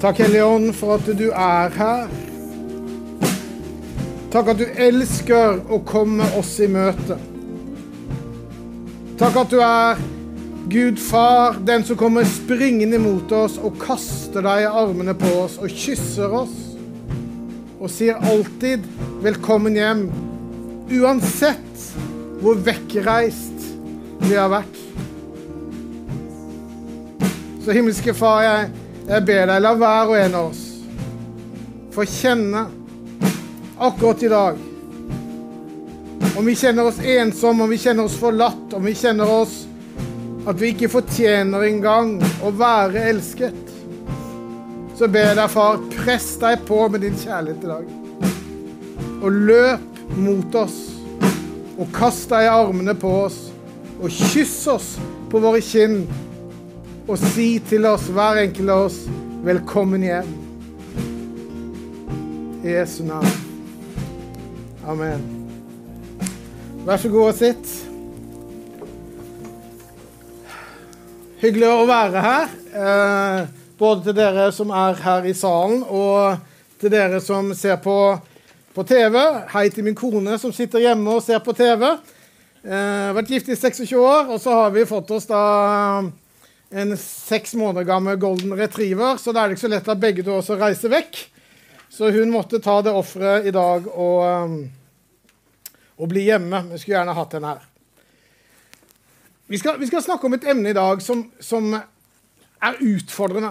Takk, Hellige Ånd, for at du er her. Takk at du elsker å komme oss i møte. Takk at du er Gud far, den som kommer springende mot oss og kaster deg i armene på oss og kysser oss. Og sier alltid 'velkommen hjem', uansett hvor vekkreist vi har vært. Så himmelske Far, jeg, jeg ber deg, la hver og en av oss få kjenne akkurat i dag om vi kjenner oss ensomme, om vi kjenner oss forlatt, om vi kjenner oss at vi ikke fortjener engang å være elsket, så ber jeg deg, far, press deg på med din kjærlighet i dag. Og løp mot oss, og kast deg i armene på oss, og kyss oss på våre kinn og si til oss, hver enkelt av oss, velkommen hjem. I Jesu navn. Amen. Vær så god og sitt. Hyggelig å være her. Eh, både til dere som er her i salen, og til dere som ser på, på TV. Hei til min kone som sitter hjemme og ser på TV. Eh, vært gift i 26 år, og så har vi fått oss da en seks måneder gammel golden retriever, så da er det ikke så lett at begge to også reiser vekk. Så hun måtte ta det offeret i dag og, um, og bli hjemme. Vi skulle gjerne hatt henne her. Vi skal, vi skal, snakke om et emne i dag som, som er utfordrende.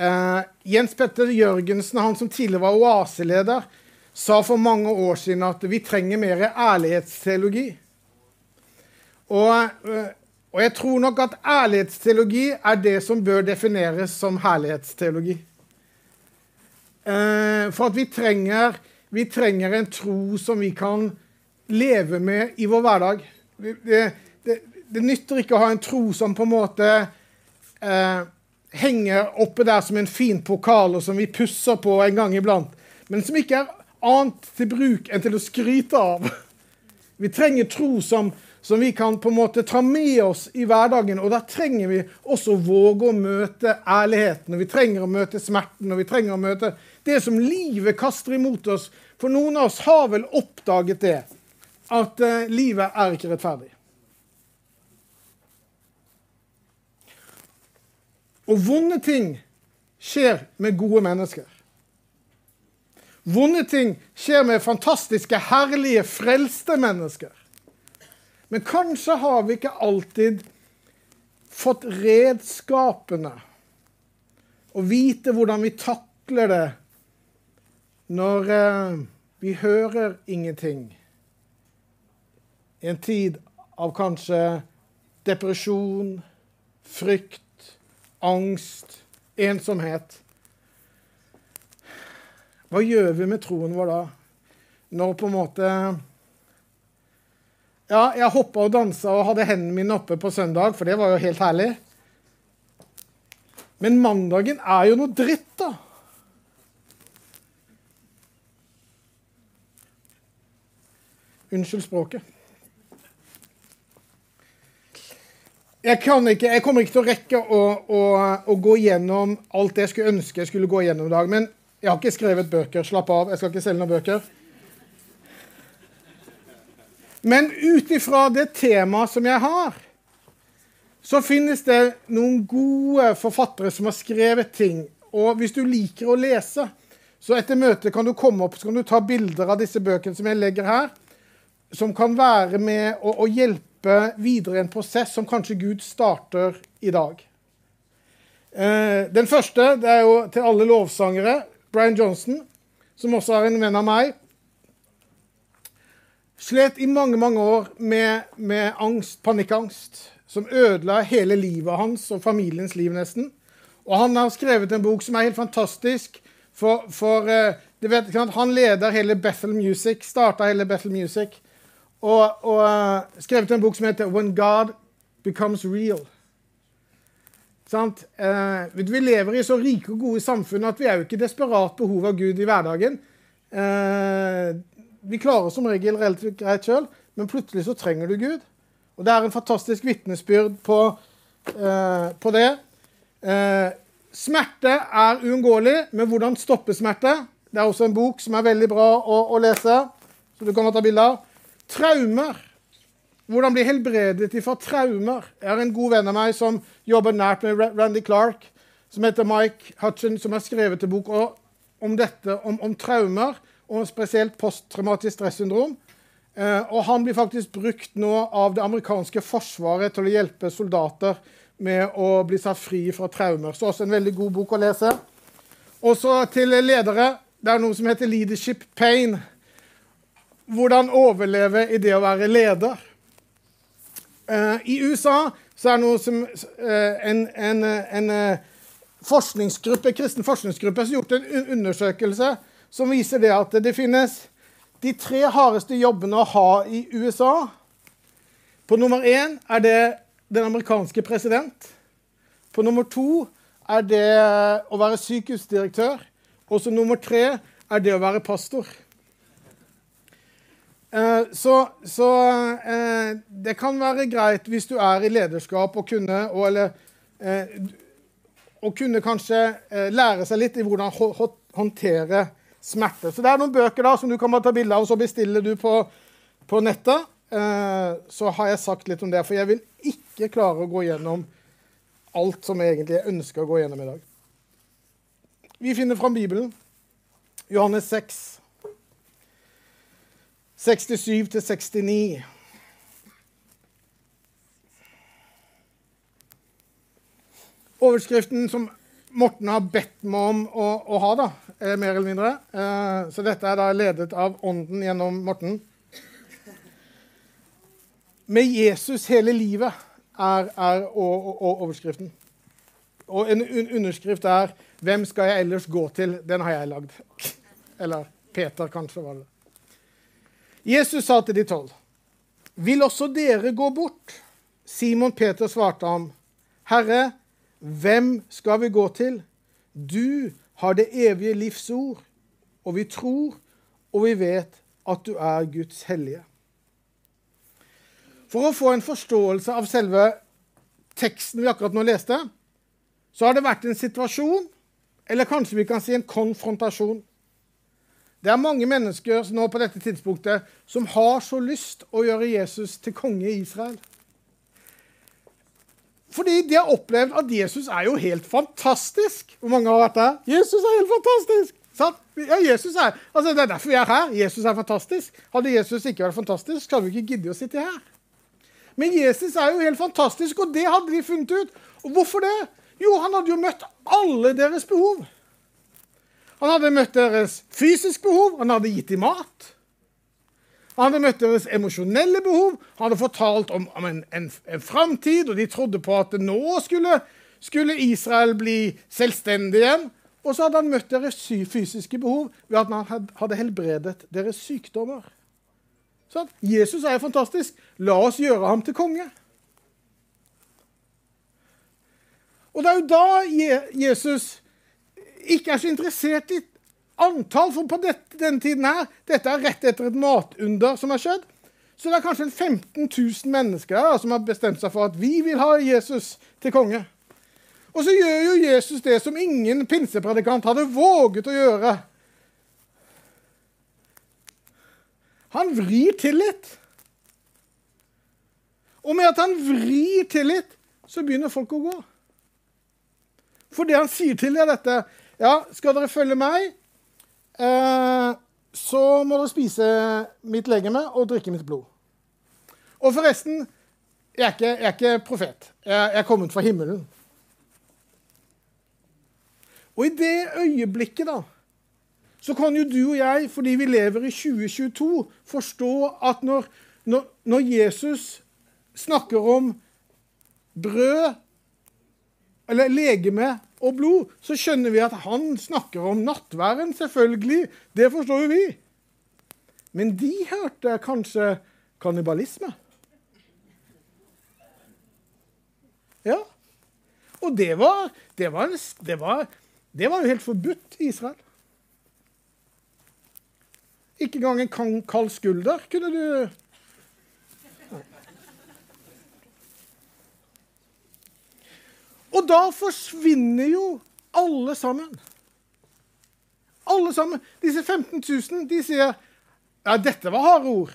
Uh, Jens Petter Jørgensen, han som tidligere var oaseleder, sa for mange år siden at vi trenger mer ærlighetsteologi. Og uh, og jeg tror nok at ærlighetsteologi er det som bør defineres som herlighetsteologi. Eh, for at vi trenger, vi trenger, en tro som vi kan leve med i vår hverdag. Det, det, det nytter ikke å ha en tro som på en måte eh, henger oppe der som en fin pokal, og som vi pusser på en gang iblant, men som ikke er annet til bruk enn til å skryte av. Vi trenger tro som, som vi kan på en måte ta med oss i hverdagen. Og da trenger vi også å våge å møte ærligheten, og vi trenger å møte smerten, og vi trenger å møte det som livet kaster imot oss. For noen av oss har vel oppdaget det, at uh, livet er ikke rettferdig. Og vonde ting skjer med gode mennesker. Vonde ting skjer med fantastiske, herlige, frelste mennesker. Men kanskje har vi ikke alltid fått redskapene og vite hvordan vi takler det når eh, vi hører ingenting. I en tid av kanskje depresjon, frykt, angst, ensomhet. Hva gjør vi med troen vår da? Når på en måte ja, jeg hoppa og dansa og hadde hendene mine oppe på søndag, for det var jo helt herlig. Men mandagen er jo noe dritt, da. Unnskyld språket. Jeg, ikke, jeg, kommer ikke til å rekke å, å, å, gå gjennom alt jeg skulle ønske jeg skulle gå gjennom i dag. Men jeg har ikke skrevet bøker. Slapp av, jeg skal ikke selge noen bøker. Men ut ifra det temaet som jeg har, så finnes det noen gode forfattere som har skrevet ting. Og hvis du liker å lese, så etter møtet kan du komme opp så kan du ta bilder av disse bøkene som jeg legger her, som kan være med å, å hjelpe videre en prosess som kanskje Gud starter i dag. Eh, den første det er jo til alle lovsangere. Brian Johnson, som også er en venn av meg slet i mange mange år med, med angst, panikkangst, som ødela hele livet hans og familiens liv nesten. Og han har skrevet en bok som er helt fantastisk. For, for uh, vet, Han leder hele Bethel Music, starta hele Bethel Music. Og, og uh, skrevet en bok som heter 'When God Becomes Real'. Uh, vi lever i så rike og gode samfunn at vi er jo ikke desperat behov av Gud i hverdagen. Vi klarer som regel relativt greit sjøl, men plutselig så trenger du Gud. Og det er en fantastisk vitnesbyrd på, eh, på, det. Eh, Smerte er uunngåelig, men hvordan stoppe smerte? Det er også en bok som er veldig bra å, å lese, så du kan ta bilde av. Traumer. Hvordan bli helbredet fra traumer. Jeg har en god venn av meg som jobber nært med Randy Clark, som heter Mike Hutchin, som har skrevet en bok om dette, om, om traumer, og spesielt posttraumatisk stressyndrom. Eh, og han blir faktisk brukt nå av det amerikanske forsvaret til å hjelpe soldater med å bli satt fri fra traumer. Så også en veldig god bok å lese. Og så til ledere. Det er noe som heter 'leadership pain'. Hvordan overleve i det å være leder. Uh, I USA så er det noe som uh, en, en, en forskningsgruppe, kristen forskningsgruppe som har gjort en undersøkelse som viser det at det finnes de tre hardeste jobbene å ha i USA. På nummer én er det den amerikanske president. På nummer to er det å være sykehusdirektør. Og så nummer tre er det å være pastor. Eh, så, så eh, det kan være greit hvis du er i lederskap og kunne og, eller, eh, og kunne kanskje lære seg litt i hvordan håndtere smerte. Så det er noen bøker da som du kan ta bilde av, og så bestiller du på, på nettet. Så har jeg sagt litt om det, for jeg vil ikke klare å gå gjennom alt som jeg egentlig ønsker å gå gjennom i dag. Vi finner fram Bibelen. Johannes 6, 67-69. Overskriften som Morten har bedt meg om å, å ha, da, mer eller mindre. Eh, så dette er da ledet av Ånden gjennom Morten. Med Jesus hele livet er, er overskriften. Og en underskrift er 'Hvem skal jeg ellers gå til?' Den har jeg lagd. Eller Peter, kanskje. var det. Jesus sa til de tolv, 'Vil også dere gå bort?' Simon Peter svarte ham, 'Herre, hvem skal vi gå til?' 'Du har det evige livs ord, og vi tror og vi vet at du er Guds hellige.' For å få en forståelse av selve teksten vi akkurat nå leste, så har det vært en situasjon, eller kanskje vi kan si en konfrontasjon. Det er mange mennesker nå på dette tidspunktet som har så lyst å gjøre Jesus til konge i Israel. Fordi de har opplevd at Jesus er jo helt fantastisk. Hvor mange har vært der? Jesus er helt fantastisk! Ja, Jesus er, altså Det er derfor vi er her. Jesus er fantastisk. Hadde Jesus ikke vært fantastisk, så hadde vi ikke giddet å sitte her. Men Jesus er jo helt fantastisk, og det hadde de funnet ut. Og hvorfor det? Jo, han hadde jo møtt alle deres behov. Han hadde møtt deres fysiske behov, han hadde gitt dem mat. Han hadde møtt deres emosjonelle behov, han hadde fortalt om, om en, en, en framtid, og de trodde på at nå skulle, skulle, Israel bli selvstendig igjen. Og så hadde han møtt deres fysiske behov ved at han hadde helbredet deres sykdommer. Så Jesus er fantastisk. La oss gjøre ham til konge. Og det er jo da Jesus ikke er så interessert i antall. som på dette, denne tiden her, dette er rett etter et matunder som har skjedd. Så det er kanskje 15 000 mennesker der, som har bestemt seg for at vi vil ha Jesus til konge. Og så gjør jo Jesus det som ingen pinsepredikant hadde våget å gjøre. Han vrir til litt. Og med at han vrir til litt, så begynner folk å gå. For det han sier til er dette Ja, skal dere følge meg, eh, så må dere spise mitt legeme og drikke mitt blod. Og forresten, jeg er ikke, jeg er ikke profet. Jeg, jeg er kommet fra himmelen. Og i det øyeblikket, da så kan jo du og jeg, fordi vi lever i 2022, forstå at når, når, når Jesus snakker om brød, eller legeme og blod, så skjønner vi at han snakker om nattværen, selvfølgelig. Det forstår jo vi. Men de hørte kanskje kannibalisme. Ja. Og det var, det var, det var, det var jo helt forbudt i Israel. Ikke engang en kald skulder kunne du Og da forsvinner jo alle sammen. Alle sammen. Disse 15 000 de sier ja, dette var harde ord.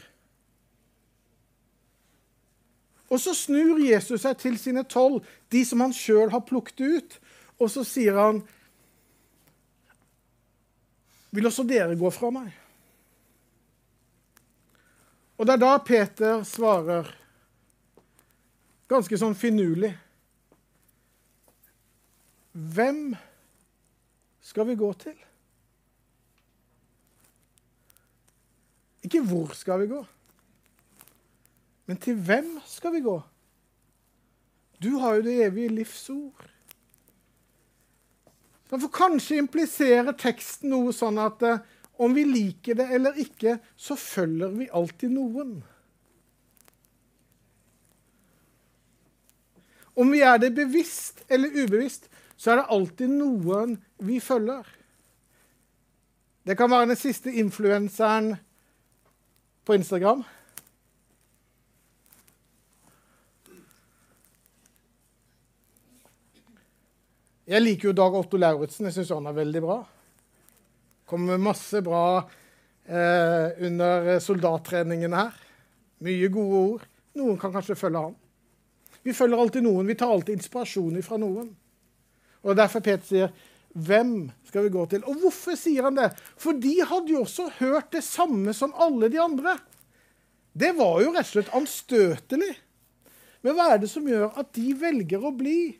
Og så snur Jesus seg til sine tolv, de som han sjøl har plukket ut, og så sier han Vil også dere gå fra meg? Og det er da Peter svarer, ganske sånn finurlig Hvem skal vi gå til? Ikke hvor skal vi gå, men til hvem skal vi gå? Du har jo det evige livsord. For kanskje impliserer teksten noe sånn at eh, om vi liker det eller ikke, så følger vi alltid noen. Om vi er det bevisst eller ubevisst, så er det alltid noen vi følger. Det kan være den siste influenseren på Instagram. Jeg liker jo Dag Otto Lauritzen. Jeg syns han er veldig bra. Kommer med masse bra eh, under soldattreningene her. Mye gode ord. Noen kan kanskje følge han. Vi følger alltid noen. Vi tar alltid inspirasjon fra noen. Og Derfor Peter sier, 'Hvem skal vi gå til?' Og hvorfor sier han det? For de hadde jo også hørt det samme som alle de andre. Det var jo rett og slett anstøtelig. Men hva er det som gjør at de velger å bli?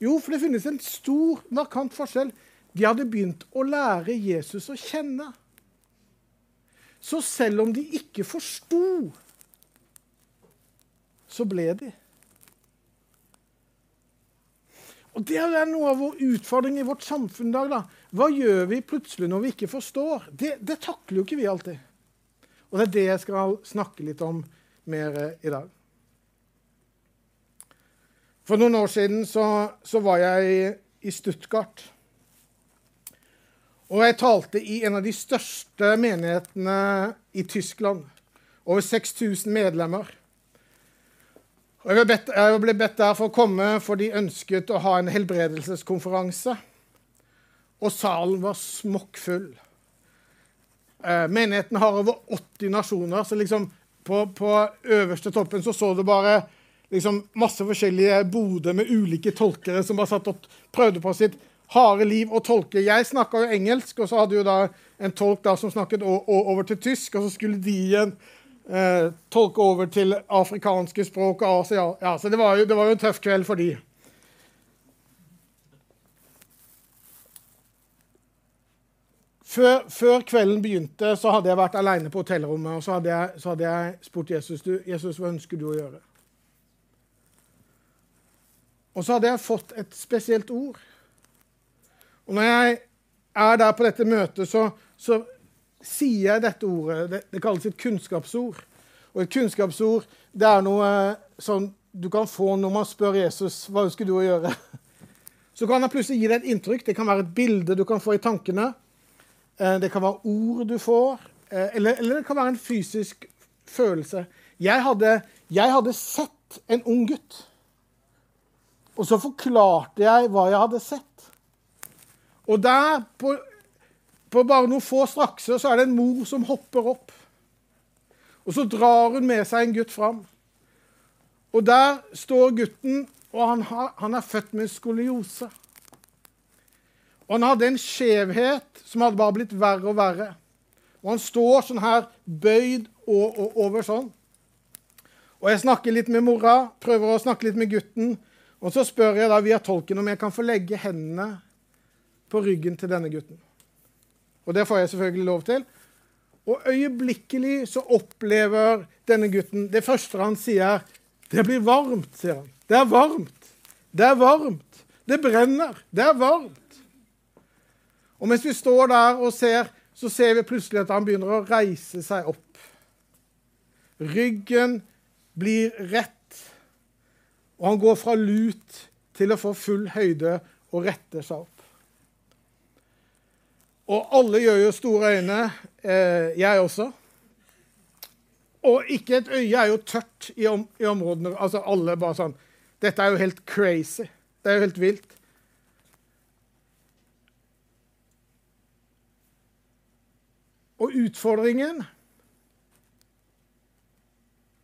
Jo, for det finnes en stor, markant forskjell. De hadde begynt å lære Jesus å kjenne. Så selv om de ikke forsto, så ble de. Og Det er noe av vår utfordring i vårt samfunn i dag. da. Hva gjør vi plutselig når vi ikke forstår? Det, det takler jo ikke vi alltid. Og det er det jeg skal snakke litt om mer i dag. For noen år siden så, så var jeg i Stuttgart. Og jeg talte i en av de største menighetene i Tyskland. Over 6000 medlemmer. Og jeg, ble bedt, jeg ble bedt der for å komme, for de ønsket å ha en helbredelseskonferanse. Og salen var smokkfull. Eh, menigheten har over 80 nasjoner, så liksom på, på øverste toppen så, så du bare liksom masse forskjellige boder med ulike tolkere som bare satt og prøvde på sitt harde liv å tolke. Jeg snakka jo engelsk, og så hadde jo da en tolk da som snakket over til tysk, og så skulle de igjen eh, tolke over til afrikanske språk og Asia. Ja, så det var, jo, det var jo en tøff kveld for de. Før, før, kvelden begynte, så hadde jeg vært alene på hotellrommet og så hadde jeg, så hadde jeg spurt Jesus du, Jesus, hva ønsker du å gjøre. Og så hadde jeg fått et spesielt ord. Og når jeg er der på dette møtet, så, så sier jeg dette ordet. Det, det, kalles et kunnskapsord. Og et kunnskapsord det er noe sånn du kan få når man spør Jesus hva ønsker du å gjøre. Så kan han plutselig gi deg et inntrykk. Det kan være et bilde du kan få i tankene. Eh, det kan være ord du får. Eh, eller, eller det kan være en fysisk følelse. Jeg hadde, jeg hadde sett en ung gutt. Og så forklarte jeg hva jeg hadde sett. Og der, på på bare noen få strakser så er det en mor som hopper opp. Og så drar hun med seg en gutt fram. Og der står gutten, og han, har, han er født med skoliose. Og han hadde en skjevhet som hadde bare blitt verre og verre. Og han står sånn her bøyd og, og, over sånn. Og jeg snakker litt med mora, prøver å snakke litt med gutten. Og så spør jeg da via tolken om jeg kan få legge hendene på ryggen til denne gutten. Og det får jeg selvfølgelig lov til. Og øyeblikkelig så opplever denne gutten Det første han sier, 'Det blir varmt', sier han. 'Det er varmt. Det er varmt. Det brenner. Det er varmt'. Og mens vi står der og ser, så ser vi plutselig at han begynner å reise seg opp. Ryggen blir rett, og han går fra lut til å få full høyde og retter seg opp. Og alle gjør jo store øyne. Eh, jeg også. Og ikke et øye er jo tørt i, om, i, områdene. Altså alle bare sånn Dette er jo helt crazy. Det er jo helt vilt. Og utfordringen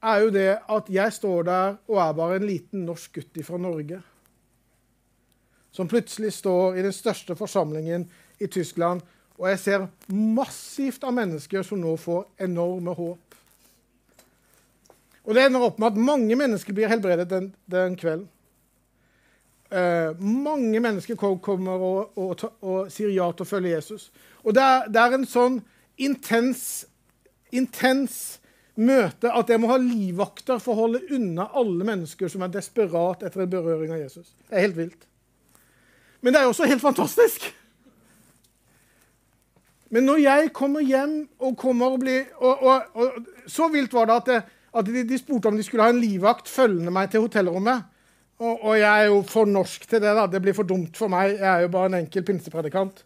er jo det at jeg står der og er bare en liten norsk gutt fra Norge. Som plutselig står i den største forsamlingen i Tyskland og jeg ser massivt av mennesker som nå får enorme håp. Og det ender opp med at mange mennesker blir helbredet den, den kvelden. Uh, mange mennesker kommer og, og, og, sier ja til å følge Jesus. Og det er, det er en sånn intens, intens møte at jeg må ha livvakter for å holde unna alle mennesker som er desperat etter en berøring av Jesus. Det er helt vilt. Men det er også helt fantastisk. Men når jeg kommer hjem og kommer og blir og, og, Så vilt var det at, det, at de, de, spurte om de skulle ha en livvakt følgende meg til hotellrommet. Og, og, jeg er jo for norsk til det. da. Det blir for dumt for meg. Jeg er jo bare en enkel pinsepredikant.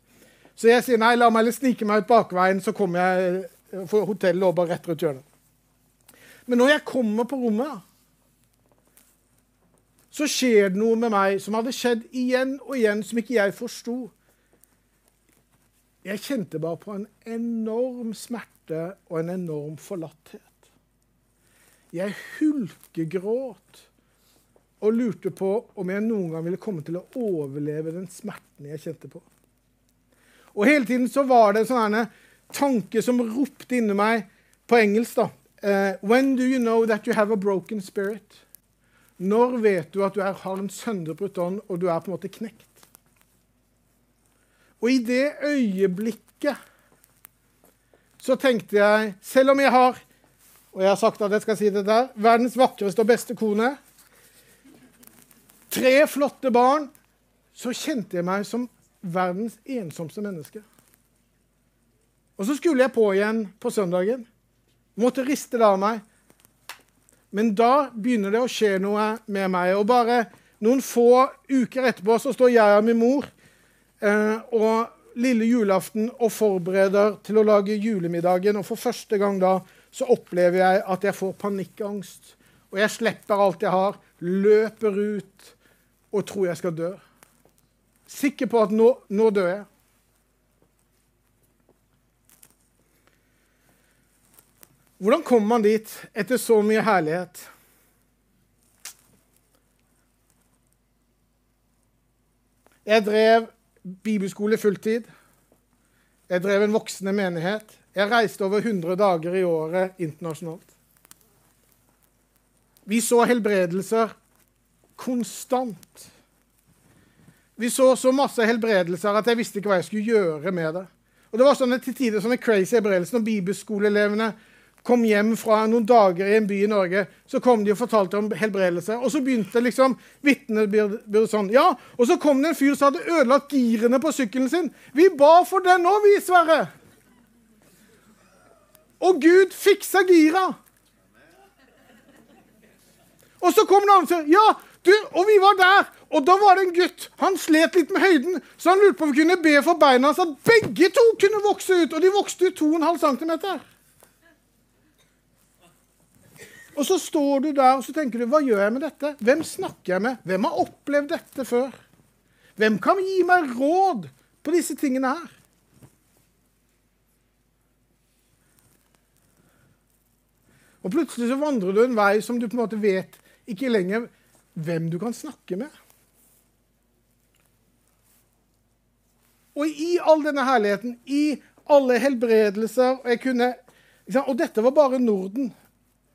Så jeg sier nei, la meg heller snike meg ut bakveien, så kommer jeg For hotellet og bare rett rundt hjørnet. Men når jeg kommer på rommet, så skjer det noe med meg som hadde skjedd igjen og igjen, som ikke jeg forsto. Jeg kjente bare på en enorm smerte og en enorm forlatthet. Jeg hulkegråt og lurte på om jeg noen gang ville komme til å overleve den smerten jeg kjente på. Og hele tiden så var det en sånn tanke som ropte inni meg på engelsk. da. Uh, when do you know that you have a broken spirit? Når vet du at du har en sønderbrutt ånd, og du er på en måte knekt? Og i det øyeblikket så tenkte jeg Selv om jeg har og jeg har sagt at jeg skal si det der, verdens vakreste og beste kone tre flotte barn, så kjente jeg meg som verdens ensomste menneske. Og så skulle jeg på igjen på søndagen. Måtte riste det av meg. Men da begynner det å skje noe med meg. Og bare noen få uker etterpå så står jeg og min mor og lille julaften og forbereder til å lage julemiddagen. Og for første gang da så opplever jeg at jeg får panikkangst. Og jeg slipper alt jeg har, løper ut og tror jeg skal dø. Sikker på at nå, nå dør jeg. Hvordan kommer man dit etter så mye herlighet? Jeg drev bibelskole fulltid. Jeg drev en voksende menighet. Jeg reiste over 100 dager i året internasjonalt. Vi så helbredelser konstant. Vi så så masse helbredelser at jeg visste ikke hva jeg skulle gjøre med det. Og Det var sånne til tider sånne crazy helbredelser når bibelskoleelevene kom hjem fra noen dager i en by i Norge. Så kom de og fortalte om helbredelse. Og så begynte liksom vitnebyrdet sånn. Ja, Og så kom det en fyr som hadde ødelagt girene på sykkelen sin. Vi ba for den nå, vi, Sverre. Og Gud fiksa gira. Og så kom det andre ja, du, og vi var der, og da var det en gutt. Han slet litt med høyden, så han lurte på om vi kunne be for beina hans at begge to kunne vokse ut. Og de vokste ut 2,5 cm. Og så står du der og så tenker du, hva gjør jeg med dette? Hvem snakker jeg med? Hvem har opplevd dette før? Hvem kan gi meg råd på disse tingene her? Og plutselig så vandrer du en vei som du på en måte vet ikke lenger hvem du kan snakke med. Og i all denne herligheten, i alle helbredelser Og, kunne, og dette var bare Norden.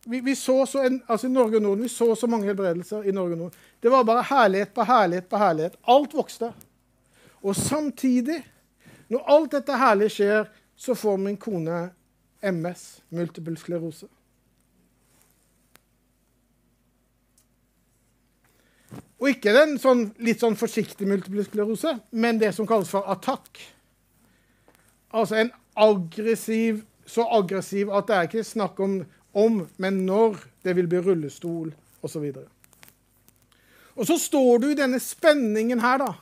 Vi, vi, så så en, altså Norge og Norden, vi så så mange helbredelser i Norge og Norden. Det var bare herlighet på herlighet på herlighet. Alt vokste. Og samtidig, når alt dette herlige skjer, så får min kone MS, multiple sklerose. Og ikke den sånn, litt sånn forsiktig multiple sklerose, men det som kalles for attakk. Altså en aggressiv Så aggressiv at det er ikke snakk om om, men når det vil bli rullestol osv. Og, så står du i denne spenningen her, da.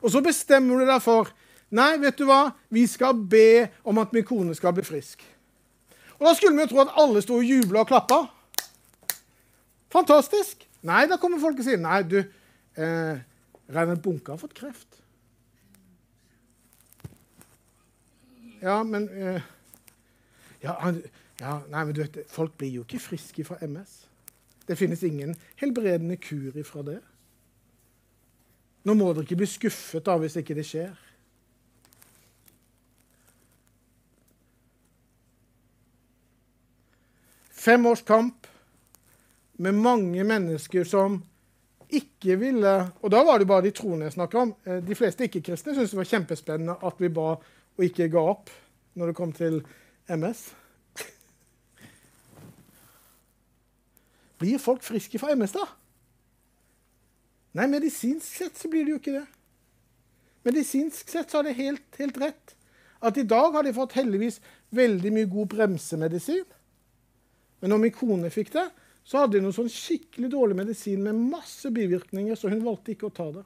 Og så bestemmer du deg for Nei, vet du hva? Vi skal be om at min kone skal bli frisk. Og Da skulle vi jo tro at alle sto og jubla og klappa. Fantastisk. Nei, da kommer folk og sier nei, du, eh, Reinhard Bunke har fått kreft. Ja, men eh, Ja, han, ja, nei, men du vet, Folk blir jo ikke friske fra MS. Det finnes ingen helbredende kur ifra det. Nå må dere ikke bli skuffet da hvis ikke det skjer. Fem års kamp med mange mennesker som ikke ville Og da var det bare de troende jeg snakka om. Eh, de fleste ikke-kristne syntes det var kjempespennende at vi ba og ikke ga opp når det kom til MS. Blir folk friske fra MS, da? Nei, medisinsk sett så blir det jo ikke det. Medisinsk sett så er det helt, helt rett. At i dag har de fått heldigvis veldig mye god bremsemedisin. Men når min kone fikk det, så hadde de noe sånn skikkelig dårlig medisin med masse bivirkninger, så hun valgte ikke å ta det.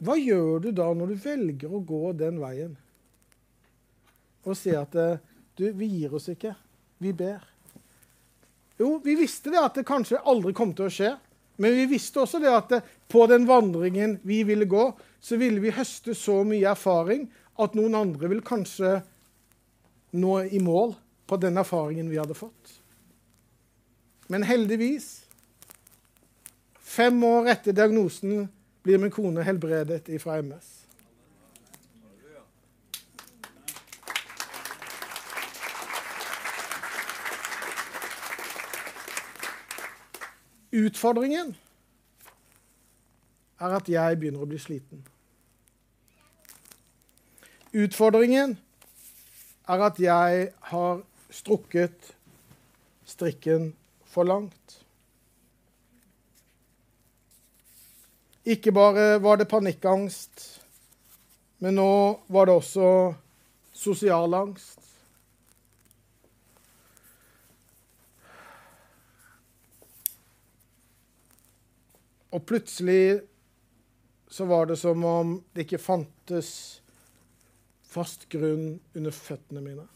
Hva gjør du da når du velger å gå den veien? Og si at du, vi gir oss ikke, vi ber. Jo, vi visste det at det kanskje aldri kom til å skje. Men vi visste også det at det, på den vandringen vi ville gå, så ville vi høste så mye erfaring at noen andre vil kanskje nå i mål på den erfaringen vi hadde fått. Men heldigvis, fem år etter diagnosen, blir min kone helbredet fra MS. Utfordringen er at jeg begynner å bli sliten. Utfordringen er at jeg har strukket strikken for langt. Ikke bare var det panikkangst, men nå var det også sosial angst. Og plutselig så var det som om det ikke fantes fast grunn under føttene mine.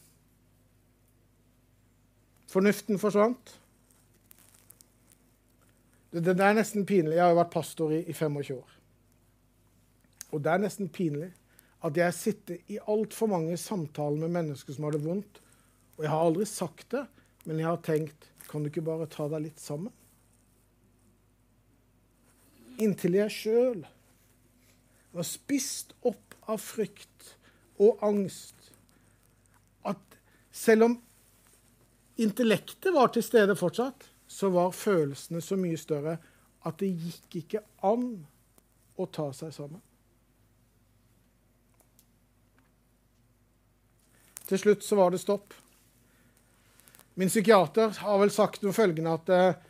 Fornuften forsvant. Det, det, er nesten pinlig. Jeg har jo vært pastor i, i 25 år. Og det er nesten pinlig at jeg sitter i altfor mange samtaler med mennesker som har det vondt. Og jeg har aldri sagt det, men jeg har tenkt Kan du ikke bare ta deg litt sammen? Inntil jeg sjøl var spist opp av frykt og angst. At selv om intellektet var til stede fortsatt, så var følelsene så mye større at det gikk ikke an å ta seg sammen. Til slutt så var det stopp. Min psykiater har vel sagt noe følgende at eh,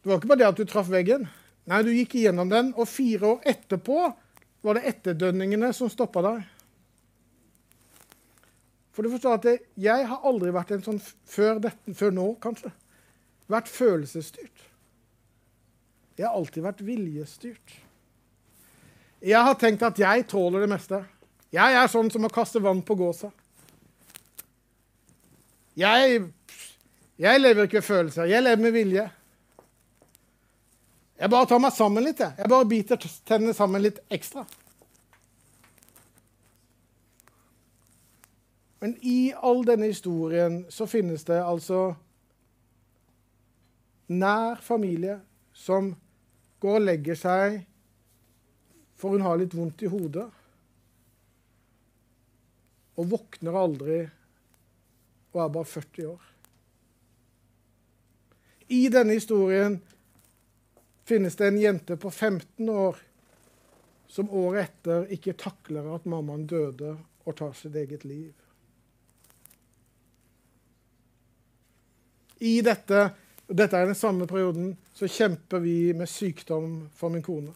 det var ikke bare det at du traff veggen. Nei, du gikk igjennom den, og fire år etterpå var det etterdønningene som stoppa deg. For du forstår at Jeg har aldri vært en sånn før, dette, før nå, kanskje. Vært følelsesstyrt. Jeg har alltid vært viljestyrt. Jeg har tenkt at jeg tåler det meste. Jeg er sånn som å kaste vann på gåsa. Jeg, jeg lever ikke ved følelser. Jeg lever med vilje. Jeg bare tar meg sammen litt. Jeg, jeg bare biter tennene sammen litt ekstra. Men i all denne historien så finnes det altså nær familie som går og legger seg for hun har litt vondt i hodet, og våkner aldri og er bare 40 år. I denne historien finnes det en jente på 15 år som året etter ikke takler at mammaen døde og tar sitt eget liv. I dette, og dette er den samme perioden, så kjemper vi med sykdom for min kone.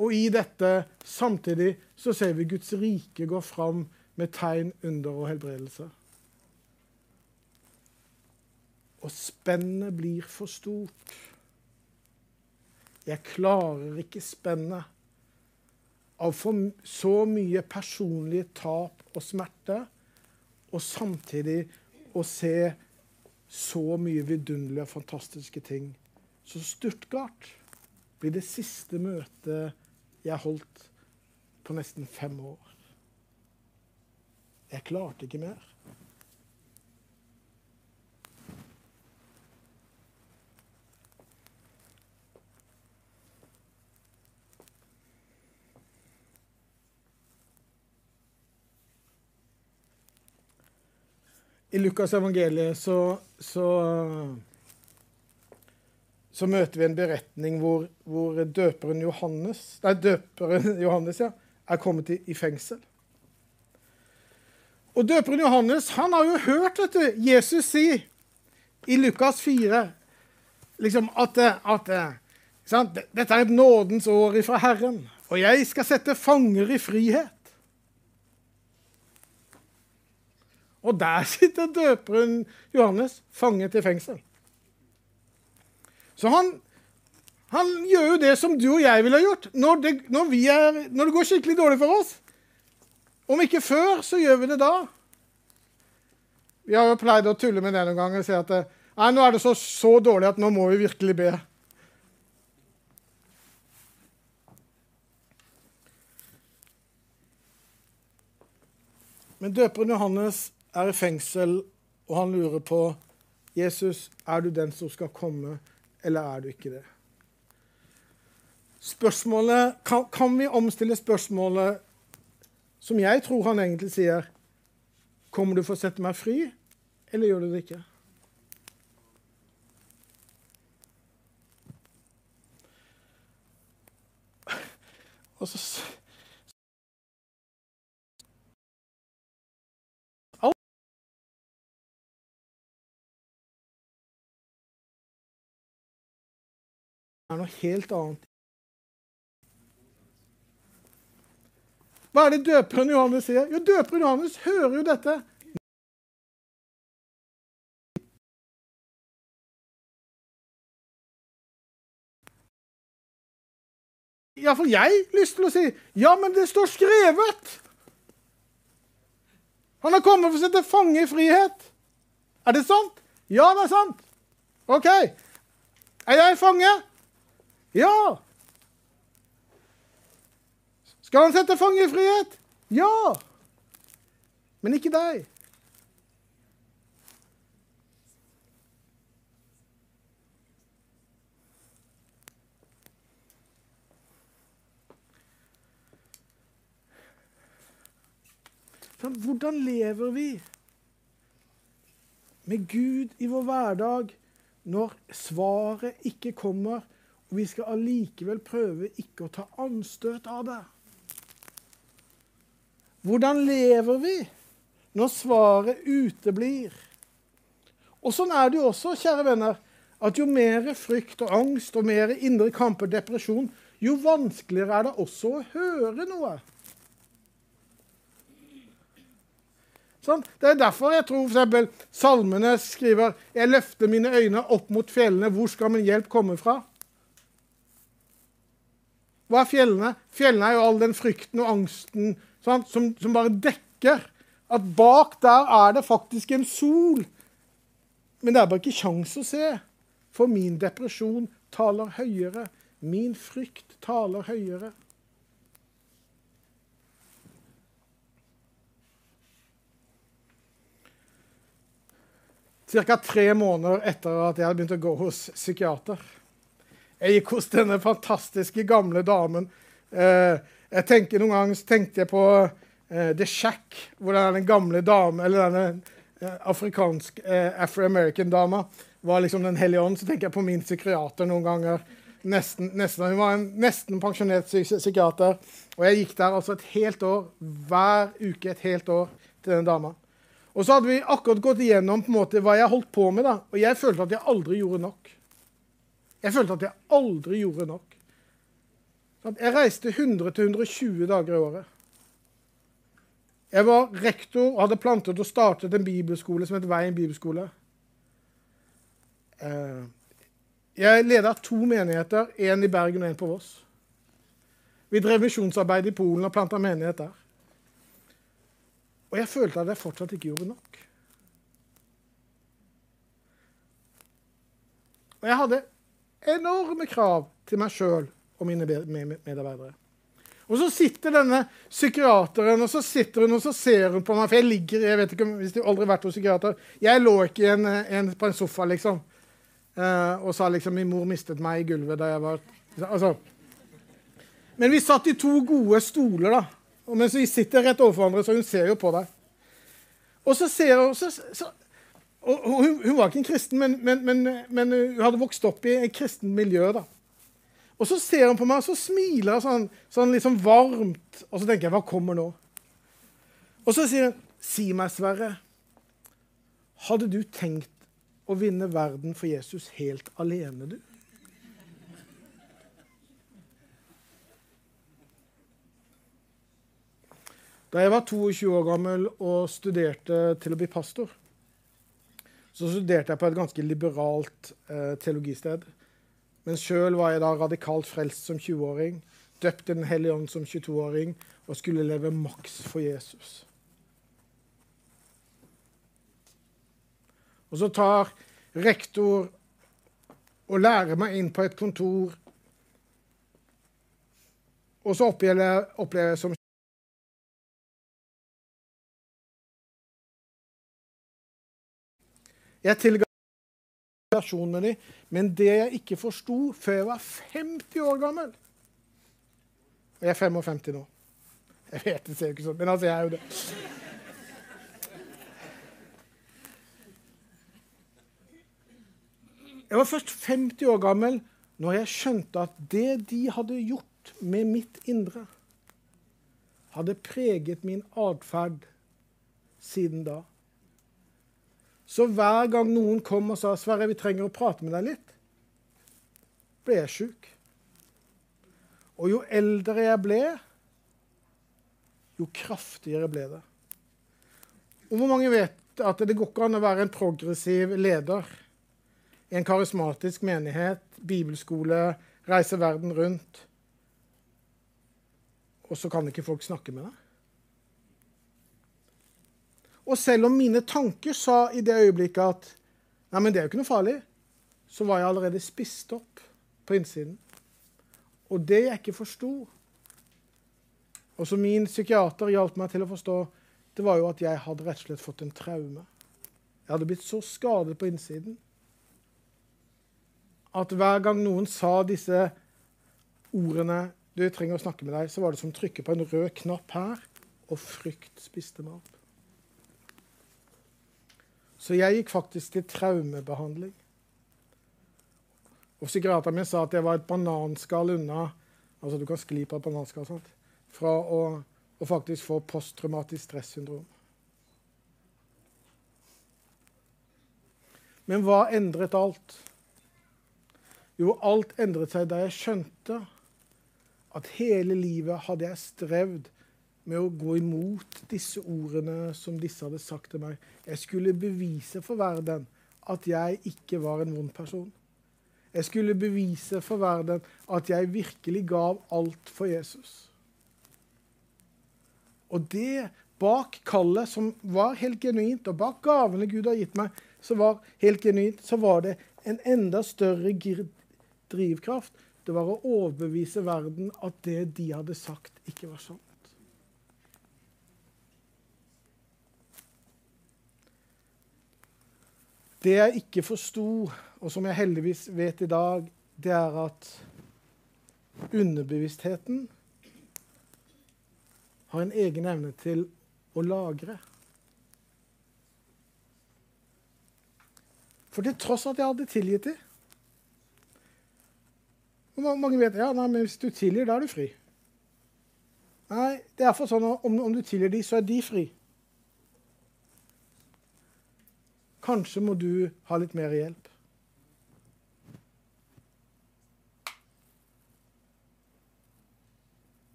Og i dette samtidig så ser vi Guds rike gå fram med tegn, under og helbredelse. Og spennet blir for stort. Jeg klarer ikke spennet av for så mye personlige tap og smerte, og samtidig å se så mye vidunderlige og fantastiske ting. Så Stuttgart blir det siste møtet jeg holdt på nesten fem år. Jeg klarte ikke mer. I Lukas evangeliet så, så, så, møter vi en beretning hvor, hvor døperen Johannes, nei, døperen Johannes ja, er kommet i, i, fengsel. Og døperen Johannes han har jo hørt vet du, Jesus si i Lukas 4 liksom at, at dette er et nådens år ifra Herren, og jeg skal sette fanger i frihet. Og der sitter døperen Johannes fanget i fengsel. Så han, han, gjør jo det som du og jeg ville ha gjort når det, når, er, når det, går skikkelig dårlig for oss. Om ikke før, så gjør vi det da. Vi har jo pleid å tulle med det noen ganger og si at nei, nå er det så, så dårlig at nå må vi virkelig be. Men døperen Johannes er i fengsel, og han lurer på Jesus, er du den som skal komme, eller er du ikke det? Spørsmålet, kan, kan vi omstille spørsmålet som jeg tror han egentlig sier? Kommer du for å sette meg fri, eller gjør du det ikke? Og så er noe helt annet. Hva er det døperen Johannes sier? Jo, døperen Johannes hører jo dette. Iallfall jeg lyst til å si ja, men det står skrevet. Han har kommet for å sette fange i frihet. Er det sant? Ja, det er sant. OK. Er jeg fange? Ja! Skal han sette fange i frihet? Ja! Men ikke deg. Hvordan lever vi med Gud i vår hverdag når svaret ikke kommer vi skal allikevel prøve ikke å ta anstøt av det. Hvordan lever vi når svaret uteblir? Og sånn er det jo også, kjære venner, at jo mer frykt og angst og mer indre kamper, depresjon, jo vanskeligere er det også å høre noe. Sånn? Det er derfor jeg tror f.eks. salmene skriver 'Jeg løfter mine øyne opp mot fjellene. Hvor skal min hjelp komme fra?' Hva er fjellene? Fjellene er jo all den frykten og angsten som, som, bare dekker at bak der er det faktisk en sol. Men det er bare ikke kjangs å se. For min depresjon taler høyere. Min frykt taler høyere. Ca. tre måneder etter at jeg hadde begynt å gå hos psykiater, jeg gikk hos denne fantastiske gamle damen. Eh, jeg tenker Noen ganger tenkte jeg på eh, The Shack, hvor den gamle dame, eller denne eh, afrikansk eh, Afro-American-dama var liksom Den hellige ånd. Så tenker jeg på min psykiater noen ganger. Nesten, nesten, hun var en nesten pensjonert psykiater. Og jeg gikk der altså et helt år, hver uke et helt år til denne dama. Og så hadde vi akkurat gått igjennom på en måte hva jeg holdt på med. da, Og jeg følte at jeg aldri gjorde nok. Jeg følte at jeg aldri gjorde nok. Jeg reiste 100-120 dager i året. Jeg var rektor og hadde plantet og startet en bibelskole som het Veien bibelskole. Eh, jeg leda to menigheter, én i Bergen og én på Voss. Vi drev misjonsarbeid i Polen og planta menighet der. Og jeg følte at jeg fortsatt ikke gjorde nok. Og jeg hadde enorme krav til meg sjøl og mine medarbeidere. Og så sitter denne psykiateren og så sitter hun og så ser hun på meg. For jeg ligger jeg vet ikke hvis du aldri har vært hos psykiater, jeg lå ikke en, en, på en sofa liksom, Uh, og sa liksom min mor mistet meg i gulvet da jeg var altså. Men vi satt i to gode stoler, da. Og mens vi sitter rett overfor hverandre, så hun ser jo på deg. Og så ser hun så, så, hun, hun, var ikke en kristen, men, men, men, men, hun hadde vokst opp i et kristent miljø. da. Og så ser hun på meg og så smiler hun sånn, sånn liksom varmt. Og så tenker jeg, hva kommer nå? Og så sier hun, si meg, Sverre, hadde du tenkt å vinne verden for Jesus helt alene, du? Da jeg var 22 år gammel og studerte til å bli pastor, så studerte jeg på et ganske liberalt eh, teologisted. Men sjøl var jeg da radikalt frelst som 20-åring, døpt i Den hellige ånd som 22-åring og skulle leve maks for Jesus. Og så tar rektor og lærer meg inn på et kontor, og så opplever jeg som Jeg tilga med de. Men det jeg ikke forsto før jeg var 50 år gammel Og jeg er 55 nå. Jeg vet det ser jo ikke sånn men altså, jeg er jo det. Jeg var først 50 år gammel når jeg skjønte at det de hadde gjort med mitt indre, hadde preget min atferd siden da. Så hver gang noen kom og sa 'Sverre, vi trenger å prate med deg litt', ble jeg sjuk. Og jo eldre jeg ble, jo kraftigere ble det. Og hvor mange vet at det går ikke an å være en progressiv leder i en karismatisk menighet, bibelskole, reise verden rundt, og så kan ikke folk snakke med deg? Og selv om mine tanker sa i det øyeblikket at nei, men det er jo ikke noe farlig, så var jeg allerede spist opp på innsiden. Og det jeg ikke forsto, og som min psykiater hjalp meg til å forstå, det var jo at jeg hadde rett og slett fått en traume. Jeg hadde blitt så skadet på innsiden at hver gang noen sa disse ordene du trenger å snakke med deg, så var det som å trykke på en rød knapp her, og frykt spiste meg opp. Så jeg gikk faktisk til traumebehandling. Og Psykiateren min sa at jeg var et bananskall unna altså du kan skli på et bananskall sant? fra å, å faktisk få posttraumatisk stressyndrom. Men hva endret alt? Jo, alt endret seg da jeg skjønte at hele livet hadde jeg strevd med å gå imot disse ordene som disse hadde sagt til meg. Jeg skulle bevise for verden at jeg ikke var en vond person. Jeg skulle bevise for verden at jeg virkelig gav alt for Jesus. Og det bak kallet, som var helt genuint, og bak gavene Gud har gitt meg, som var helt genuint, så var det en enda større drivkraft. Det var å overbevise verden at det de hadde sagt, ikke var sant. Det jeg ikke forsto, og som jeg heldigvis vet i dag, det er at underbevisstheten har en egen evne til å lagre. For til tross at jeg hadde tilgitt dem Mange vet ja, nei, men hvis du tilgir, da er du fri. Nei, det er for sånn om, om du tilgir dem, så er de fri. Kanskje må du ha litt mer hjelp.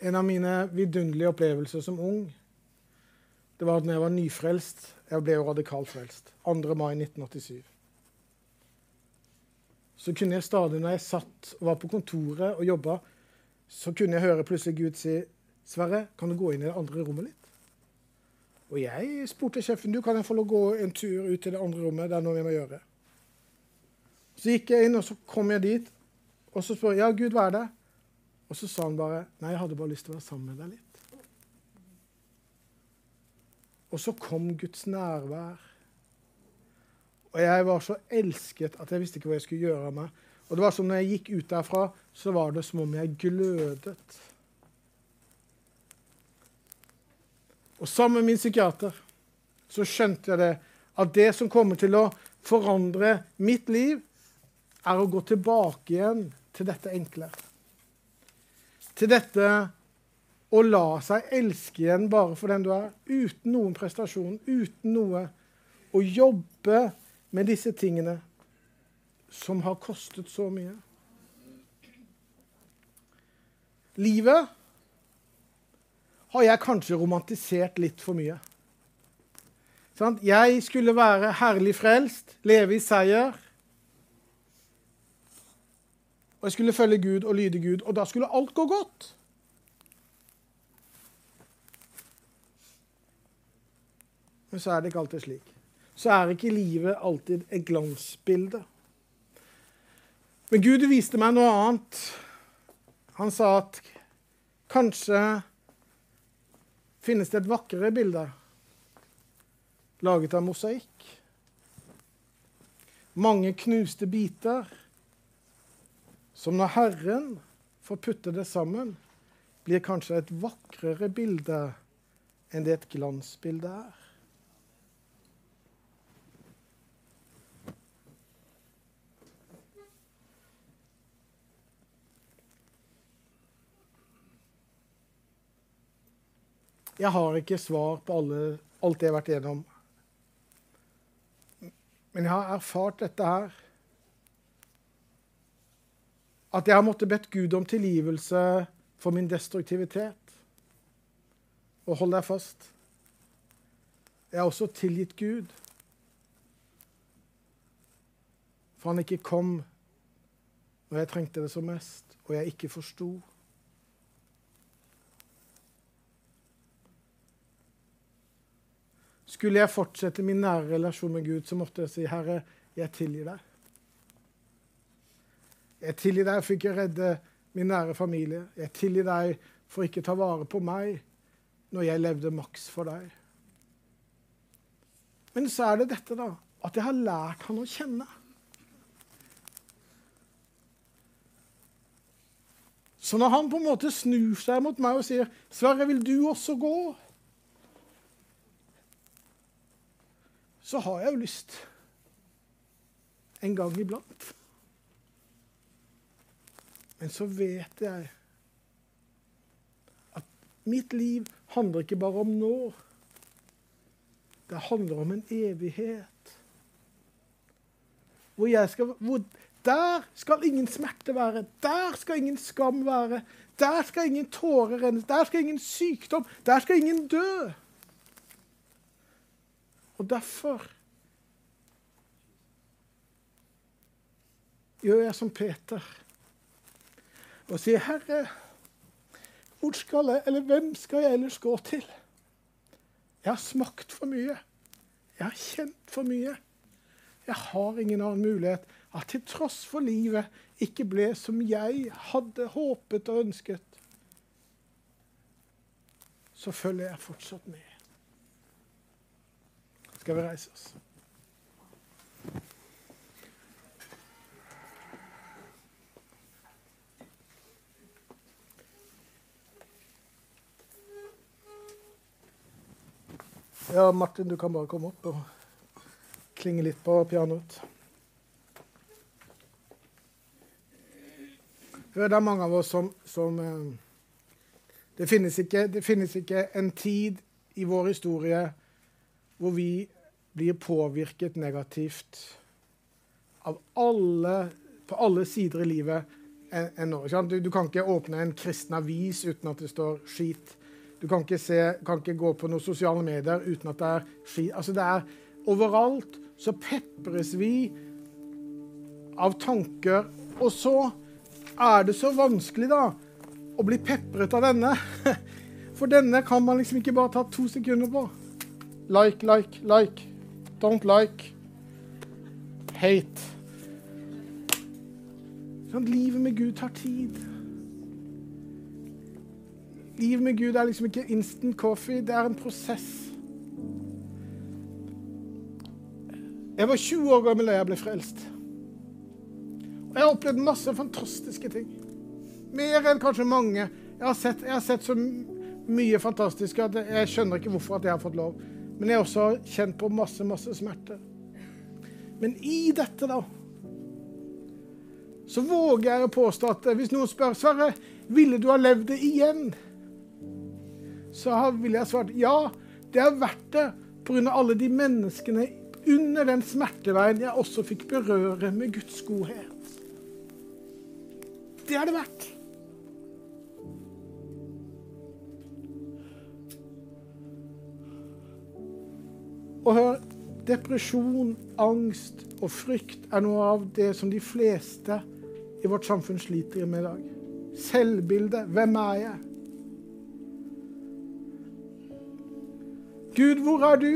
En av mine vidunderlige opplevelser som ung det var at når jeg var nyfrelst Jeg ble jo radikalt frelst. 2. mai 1987. Så kunne jeg stadig, når jeg satt og var på kontoret og jobba, så kunne jeg høre plutselig Gud si, 'Sverre, kan du gå inn i det andre rommet litt?' Og jeg spurte sjefen du, kan jeg få lov å gå en tur ut til det andre rommet. Det er noe vi må gjøre. Så gikk jeg inn, og så kom jeg dit. Og så spør jeg ja, Gud, hva er det? Og så sa han bare nei, jeg hadde bare lyst til å være sammen med deg litt. Og så kom Guds nærvær. Og jeg var så elsket at jeg visste ikke hva jeg skulle gjøre av meg. Og det var som når jeg gikk ut derfra, så var det som om jeg glødet. Og sammen med min psykiater så skjønte jeg det at det som kommer til å forandre mitt liv, er å gå tilbake igjen til dette enkle. Til dette å la seg elske igjen bare for den du er, uten noen prestasjon, uten noe. Å jobbe med disse tingene som har kostet så mye. Livet har jeg kanskje romantisert litt for mye. Jeg skulle være herlig frelst, leve i seier. Og jeg skulle følge Gud og lyde Gud, og da skulle alt gå godt. Men så er det ikke alltid slik. Så er ikke livet alltid et glansbilde. Men Gud viste meg noe annet. Han sa at kanskje finnes det et vakrere bilde laget av mosaikk. Mange knuste biter som når Herren får putte det sammen, blir kanskje et vakrere bilde enn det et glansbilde er. Jeg har ikke svar på alle, alt jeg har vært igjennom. Men jeg har erfart dette her. At jeg har måttet bedt Gud om tilgivelse for min destruktivitet. Og hold deg fast. Jeg har også tilgitt Gud. For han ikke kom når jeg trengte det som mest, og jeg ikke forsto. Skulle jeg fortsette min nære relasjon med Gud, så måtte jeg si, 'Herre, jeg tilgir deg'. Jeg tilgir deg for ikke å redde min nære familie. Jeg tilgir deg for ikke å ta vare på meg når jeg levde maks for deg. Men så er det dette, da, at jeg har lært han å kjenne. Så når han på en måte snur seg mot meg og sier 'Sverre, vil du også gå?' Så har jeg jo lyst en gang iblant. Men så vet jeg at mitt liv handler ikke bare om nå. Det handler om en evighet. Hvor, skal, hvor der skal ingen smerte være. Der skal ingen skam være. Der skal ingen tårer renne. Der skal ingen sykdom. Der skal ingen dø. Og derfor gjør jeg som Peter og sier, 'Herre, hvor skal jeg, eller hvem skal jeg ellers gå til?' Jeg har smakt for mye. Jeg har kjent for mye. Jeg har ingen annen mulighet. At til tross for livet ikke ble som jeg hadde håpet og ønsket, så følger jeg fortsatt med skal vi reise oss. Ja, Martin, du kan bare komme opp og klinge litt på pianoet. Det er mange av oss som, som eh, det, finnes ikke, det finnes ikke en tid i vår historie hvor vi blir påvirket negativt av alle, på alle sider i livet. En, du, du, kan ikke åpne en kristen avis uten at det står skit. Du kan ikke, se, kan ikke gå på noen sosiale medier uten at det er skit. Altså det er Overalt så pepres vi av tanker. Og så er det så vanskelig, da, å bli pepret av denne. For denne kan man liksom ikke bare ta to sekunder på. Like, like, like. Don't like. Hate. Sånn, livet med Gud tar tid. Livet med Gud er liksom ikke instant coffee, det er en prosess. Jeg var 20 år gammel da jeg ble frelst. Og jeg har opplevd masse fantastiske ting. Mer enn kanskje mange. Jeg har sett, jeg har sett så mye fantastisk at jeg skjønner ikke hvorfor at jeg har fått lov. Men jeg har også kjent på masse, masse smerte. Men i dette, da, så våger jeg å påstå at hvis noen spør Sverre, ville du ha levd det igjen? Så ville jeg svart ja, det har vært det pga. alle de menneskene under den smerteveien jeg også fikk berøre med Guds godhet. Det har det vært. Og hør, depresjon, angst og frykt er noe av det som de fleste i vårt samfunn sliter med i dag. Selvbildet. Hvem er jeg? Gud, hvor er du?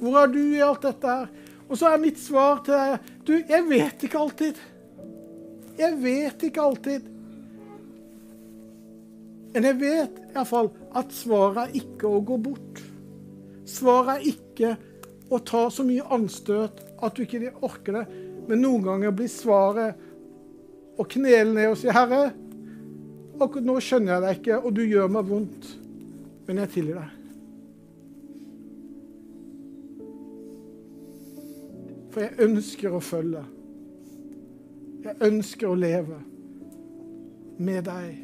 Hvor er du i alt dette her? Og så er mitt svar til deg Du, jeg vet ikke alltid. Jeg vet ikke alltid. Men jeg vet iallfall at svaret er ikke å gå bort. Svaret er ikke å ta så mye anstøt at du ikke orker det. Men noen ganger blir svaret å knele ned og si, 'Herre, akkurat nå skjønner jeg deg ikke, og du gjør meg vondt, men jeg tilgir deg.' For jeg ønsker å følge. Jeg ønsker å leve med deg.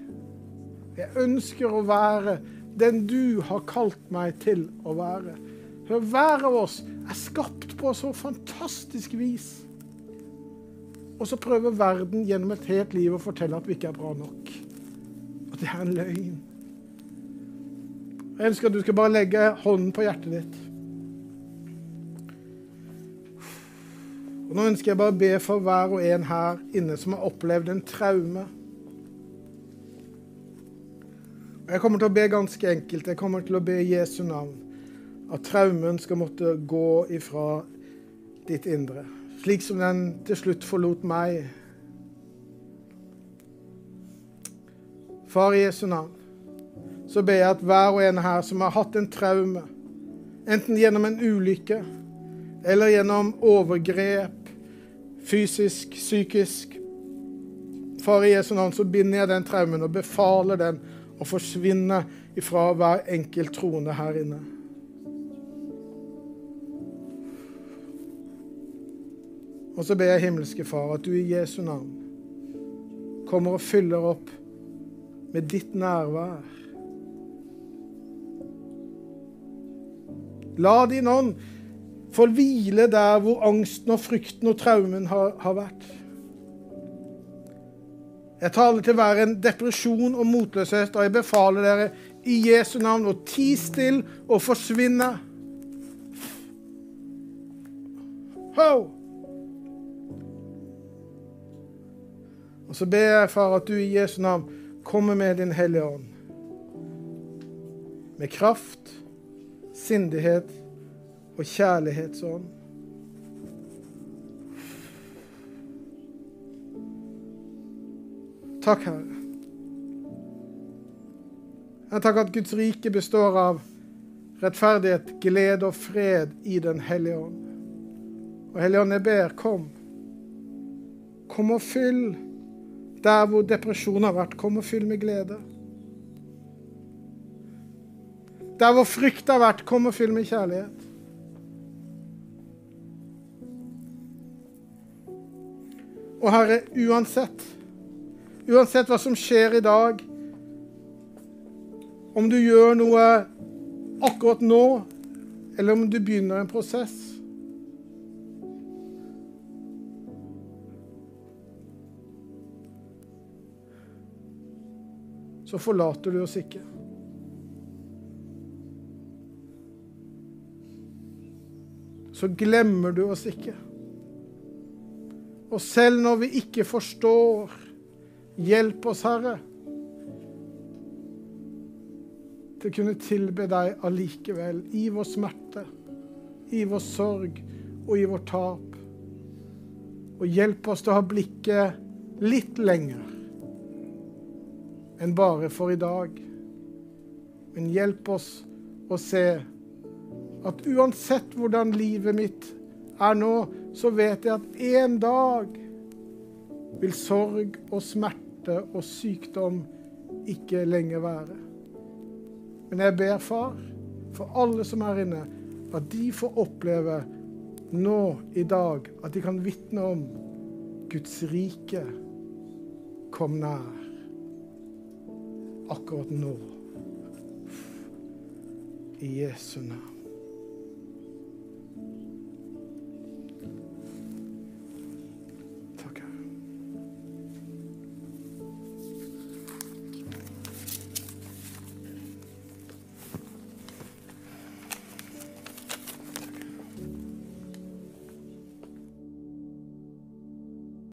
Jeg ønsker å være den du har kalt meg til å være. Hør, hver av oss er skapt på så fantastisk vis. Og så prøver verden gjennom et helt liv å fortelle at vi ikke er bra nok. Og det er en løgn. Jeg ønsker at du skal bare legge hånden på hjertet ditt. Og Nå ønsker jeg bare å be for hver og en her inne som har opplevd en traume. Jeg kommer til å be ganske enkelt. Jeg kommer til å be i Jesu navn. At traumen skal måtte gå ifra ditt indre. Slik som den til slutt forlot meg. Far i Jesu navn, så ber jeg at hver og en her som har hatt en traume, enten gjennom en ulykke eller gjennom overgrep, fysisk, psykisk Far i Jesu navn, så binder jeg den traumen og befaler den og forsvinne ifra hver enkelt troende her inne. Og så ber jeg himmelske Far at du i Jesu navn kommer og fyller opp med ditt nærvær. La din ånd få hvile der hvor angsten og frykten og traumen har, har vært. Jeg taler til hver en depresjon og motløshet, og jeg befaler dere i Jesu navn å ti still og forsvinne. Ho! Og så ber jeg, far, at du i Jesu navn kommer med din Hellige Ånd. Med kraft, sindighet og kjærlighetsånd. Takk, Herre. Jeg takker at Guds rike består av rettferdighet, glede og fred i Den hellige ånd. Og Hellige ånd, jeg ber, kom. Kom og fyll der hvor depresjon har vært. Kom og fyll med glede. Der hvor frykt har vært, kom og fyll med kjærlighet. Og Herre, uansett Uansett hva som skjer i dag, om du gjør noe akkurat nå, eller om du begynner en prosess Så forlater du oss ikke. Så glemmer du oss ikke. Og selv når vi ikke forstår Hjelp oss, Herre, til å kunne tilbe deg allikevel, i vår smerte, i vår sorg og i vårt tap. Og hjelp oss til å ha blikket litt lenger enn bare for i dag. Men hjelp oss å se at uansett hvordan livet mitt er nå, så vet jeg at en dag vil sorg og smerte og sykdom ikke lenger være. Men jeg ber, far, for alle som er inne, at de får oppleve nå i dag at de kan vitne om Guds rike kom nær. Akkurat nå. I Jesu navn.